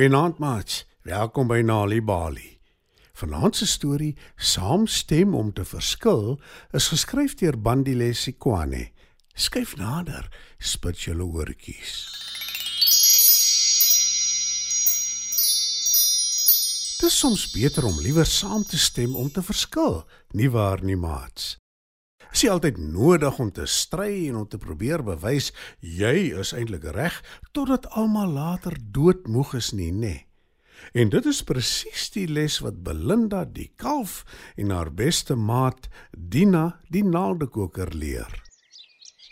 Goeienaand, maats. Welkom by Nali Bali. Vanaand se storie, Saamstem om te verskil, is geskryf deur Bandile Sikwane. Skyf nader, spit julle oortjies. Dit is soms beter om liewer saam te stem om te verskil, nie waar nie, maats? Is nie altyd nodig om te stry en om te probeer bewys jy is eintlik reg totdat almal later doodmoeg is nie, nê? En dit is presies die les wat Belinda die kalf en haar beste maat Dina die naaldekoker leer.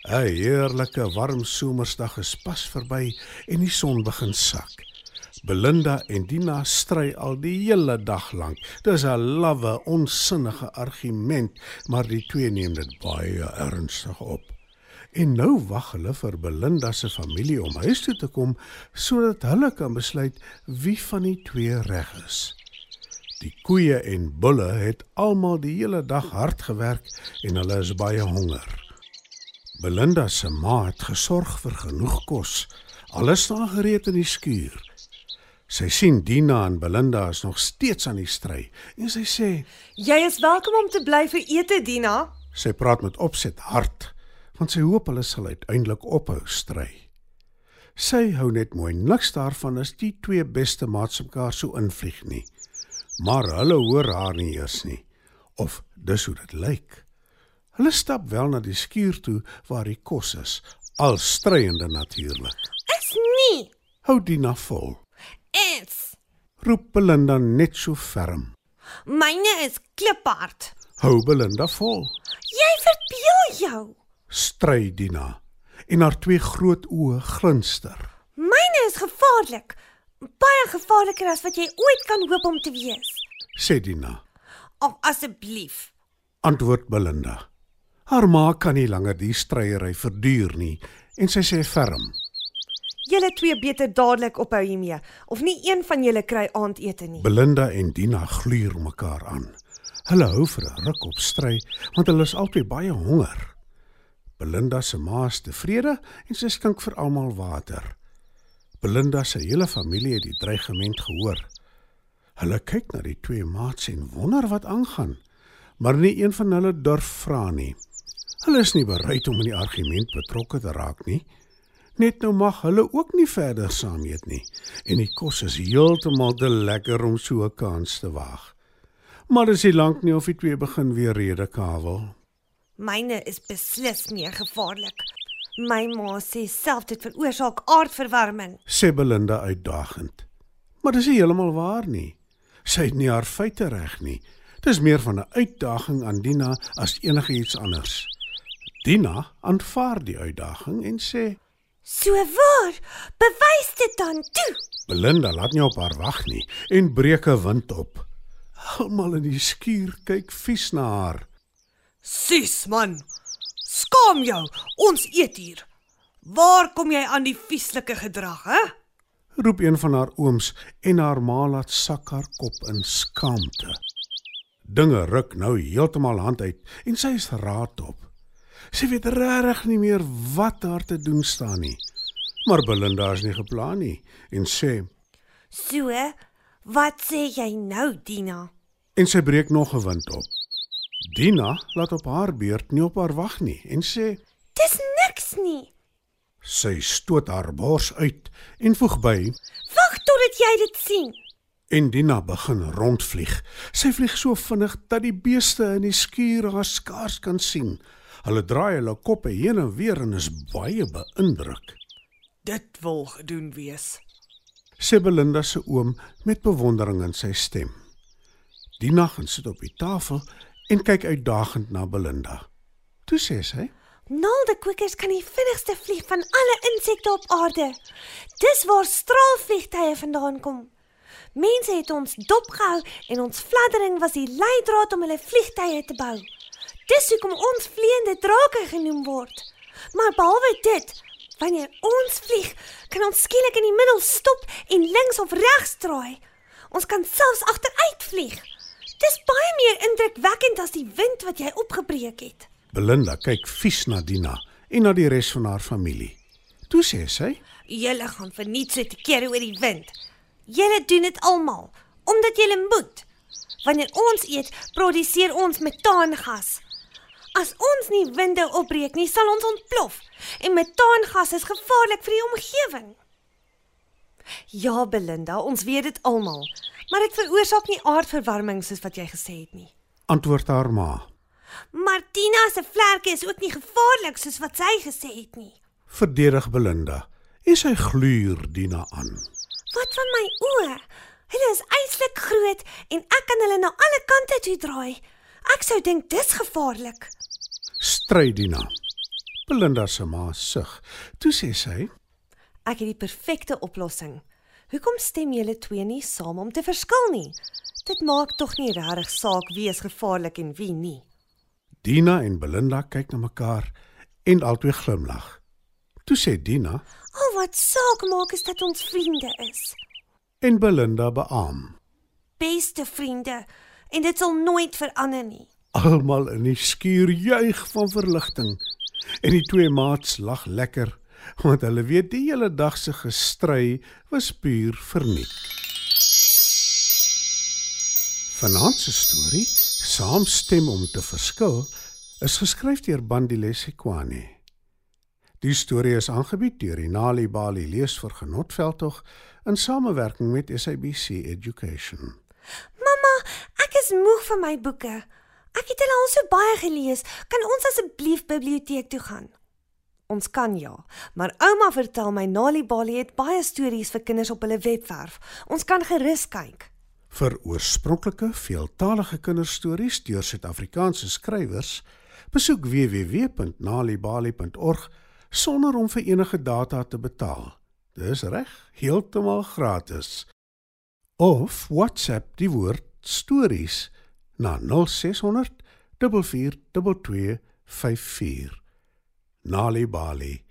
'n Heerlike warm somersdag is pas verby en die son begin sak. Belinda en Dina stry al die hele dag lank. Dis 'n lawwe, onsinnige argument, maar die twee neem dit baie ernstig op. En nou wag hulle vir Belinda se familie om huis toe te kom sodat hulle kan besluit wie van die twee reg is. Die koeie en bulle het almal die hele dag hard gewerk en hulle is baie honger. Belinda se ma het gesorg vir genoeg kos. Alles staan gereed in die skuur. Sy sien Dina en Belinda is nog steeds aan die stry en sy sê Jy is welkom om te bly vir ete, Dina. sy praat met opset hard want sy hoop hulle sal uiteindelik ophou stry. Sy hou net mooi niks daarvan as die twee beste maats mekaar so invlieg nie. Maar hulle hoor haar nie eers nie of dis hoe dit lyk. Hulle stap wel na die skuur toe waar die kos is, al stryende natuurlik. Is nie. Hou Dina vol. Is. Roep Belinda net so ferm. Myne is kliphard. Hou Belinda vol. Jy verbeel jou. Stry Dina en haar twee groot oë glinster. Myne is gevaarlik. Baie gevaarliker as wat jy ooit kan hoop om te wees. Sê Dina. Ag asseblief. Antwoord Belinda. Haar ma kan nie langer die stryery verduur nie en sy sê ferm. Julle twee beter dadelik ophou hiermee of nie een van julle kry aandete nie. Belinda en Dina gluur mekaar aan. Hulle hou vir 'n ruk op stry want hulle is albei baie honger. Belinda se ma is tevrede en sy skink vir almal water. Belinda se hele familie het die dreigement gehoor. Hulle kyk na die twee maats en wonder wat aangaan, maar nie een van hulle durf vra nie. Hulle is nie bereid om in die argument betrokke te raak nie. Net nou mag hulle ook nie verder saam eet nie en die kos is heeltemal te lekker om so 'n kans te waag. Maar dis nie lank nie of die twee begin weer rede kawel. Myne is beslis meer gevaarlik. My ma sê self dit veroorsaak aardverwarming. sê Belinda uitdagend. Maar dis nie heeltemal waar nie. Sy het nie haar feite reg nie. Dis meer van 'n uitdaging aan Dina as enigiets anders. Dina aanvaar die uitdaging en sê: So waar. Bewys dit dan toe. "Belinda laat nie op haar wag nie en breek 'n wind op. Almal in die skuur kyk vies na haar. Sis man. Skaam jou. Ons eet hier. Waar kom jy aan die vieslike gedrag, hè? Roep een van haar ooms en haar ma laat sak haar kop in skaamte. Dinge ruk nou heeltemal hand uit en sy is raad op. Sy weet regtig nie meer wat haar te doen staan nie. Maar Belinda is nie geplan nie en sê So, wat sê jy nou, Dina? en sy breek nog 'n wind op. Dina laat op haar beurt nie op haar wag nie en sê Dis niks nie. sy stoot haar bors uit en voeg by Wag totdat jy dit sien. en Dina begin rondvlieg. Sy vlieg so vinnig dat die beeste in die skuur haar skaars kan sien. Hulle draai hulle koppe heen en weer en is baie beïndruk. Dit wil gedoen wees. Sê Belinda se oom met bewondering in sy stem. Dina gaan sit op die tafel en kyk uitdagend na Belinda. Toe sê sy: Naaldekwikkers kan die vinnigste vlieg van alle insekte op aarde. Dis waar straalvliegtye vandaan kom. Mense het ons dopgehou en ons fladdering was die leidraad om hulle vliegtye te bou. Dis hoekom ons vleiende drake genoem word. Maar behalwe dit, wanneer ons vlieg, kan ons skielik in die middel stop en links of regs draai. Ons kan selfs agteruit vlieg. Dis baie meer indrukwekkend as die wind wat jy opgebreek het. Belinda kyk vies na Dina en na die res van haar familie. Toe sê sy: Julle gaan verniet sit keer oor die wind. Julle doen dit almal omdat julle moet. Wanneer ons eet, produseer ons metaangas. As ons nie winde opbreek nie, sal ons ontplof. En metaangas is gevaarlik vir die omgewing. Ja, Belinda, ons weet dit almal, maar dit veroorsaak nie aardverwarming soos wat jy gesê het nie. Antwoord haar ma. Martina se vlerke is ook nie gevaarlik soos wat sy gesê het nie. Verdedig Belinda. En sy gluur Dina aan. Wat van my oë? Hulle is eislik groot en ek kan hulle na alle kante toe draai. Ek sou dink dis gevaarlik. Stry Dina. Belinda se ma sug. Toe sê sy: Ek het die perfekte oplossing. Hoekom stem julle twee nie saam om te verskil nie? Dit maak tog nie regtig saak wie is gevaarlik en wie nie. Dina en Belinda kyk na mekaar en albei glimlag. Toe sê Dina Al wat saak maak is dat ons vriende is. en Belinda beamoen. Beste vriende en dit sal nooit verander nie. Almal in die skuur juig van verligting en die twee maats lag lekker want hulle weet die hele dag se gestry was puur verniet. Vanaand se storie, Saamstem om te verskil, is geskryf deur Bandile Sekwane. Die storie is aangebied deur Inali Bali leesvergenot veldtog in samewerking met SABC Education. Mamma, ek is moeg van my boeke. Ek het hulle al so baie gelees. Kan ons asseblief biblioteek toe gaan? Ons kan ja, maar ouma vertel my Nali Bali het baie stories vir kinders op hulle webwerf. Ons kan gerus kyk. Vir oorspronklike veeltalige kinderstories deur Suid-Afrikaanse skrywers, besoek www.nalibali.org sonder om vir enige data te betaal. Dis reg, heeltemal gratis. Of WhatsApp die woord stories na 0600 442 54. Nali Bali.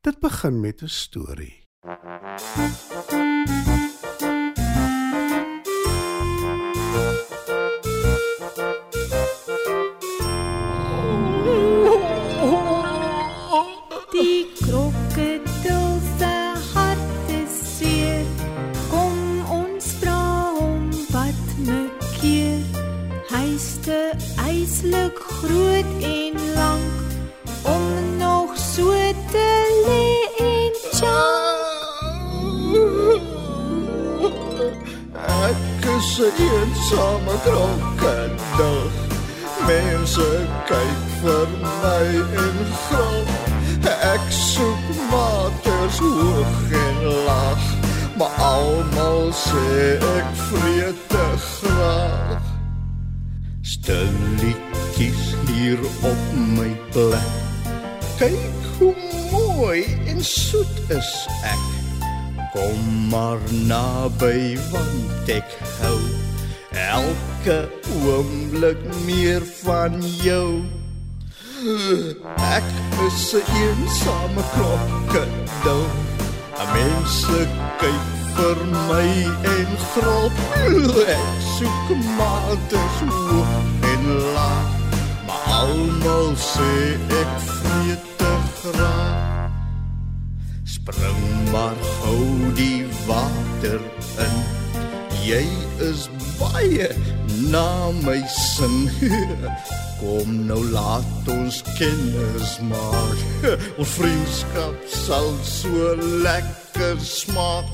Dit begin met 'n storie. 'n eensame krokodil. Mense kyk vir my en grap. Ek soek maters hoog en laag, maar almal sê ek vreet te graag. Stilletjies hier op my plek. Kyk hoe mooi en soet is ek. Kom maar naby want ek hou elke oomblik meer van jou. Ek is 'n eensame krokodil. Mense kyk vir my en grop. Ek soek mates hoog en laag, maar almal sê ek water in. Jy is baie na my sin. Kom nou laat ons kennis maak. Ons vriendskap sal so lekker smaak.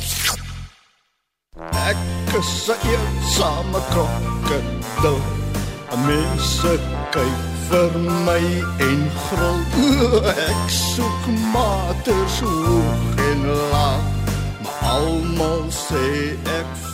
Ek is 'n eensame krokodil. Mense kyk vir my en gril. Ek soek maters hoog en laag, almal sê ek.